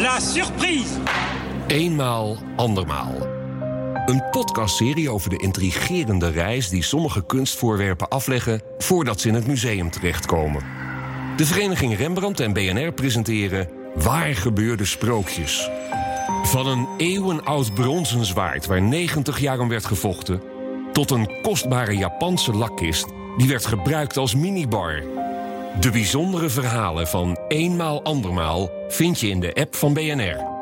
La surprise Eenmaal, andermaal. Een podcastserie over de intrigerende reis die sommige kunstvoorwerpen afleggen voordat ze in het museum terechtkomen. De vereniging Rembrandt en BNR presenteren Waar gebeurde sprookjes? Van een eeuwenoud bronzen zwaard waar 90 jaar om werd gevochten, tot een kostbare Japanse lakkist die werd gebruikt als minibar. De bijzondere verhalen van Eenmaal Andermaal vind je in de app van BNR.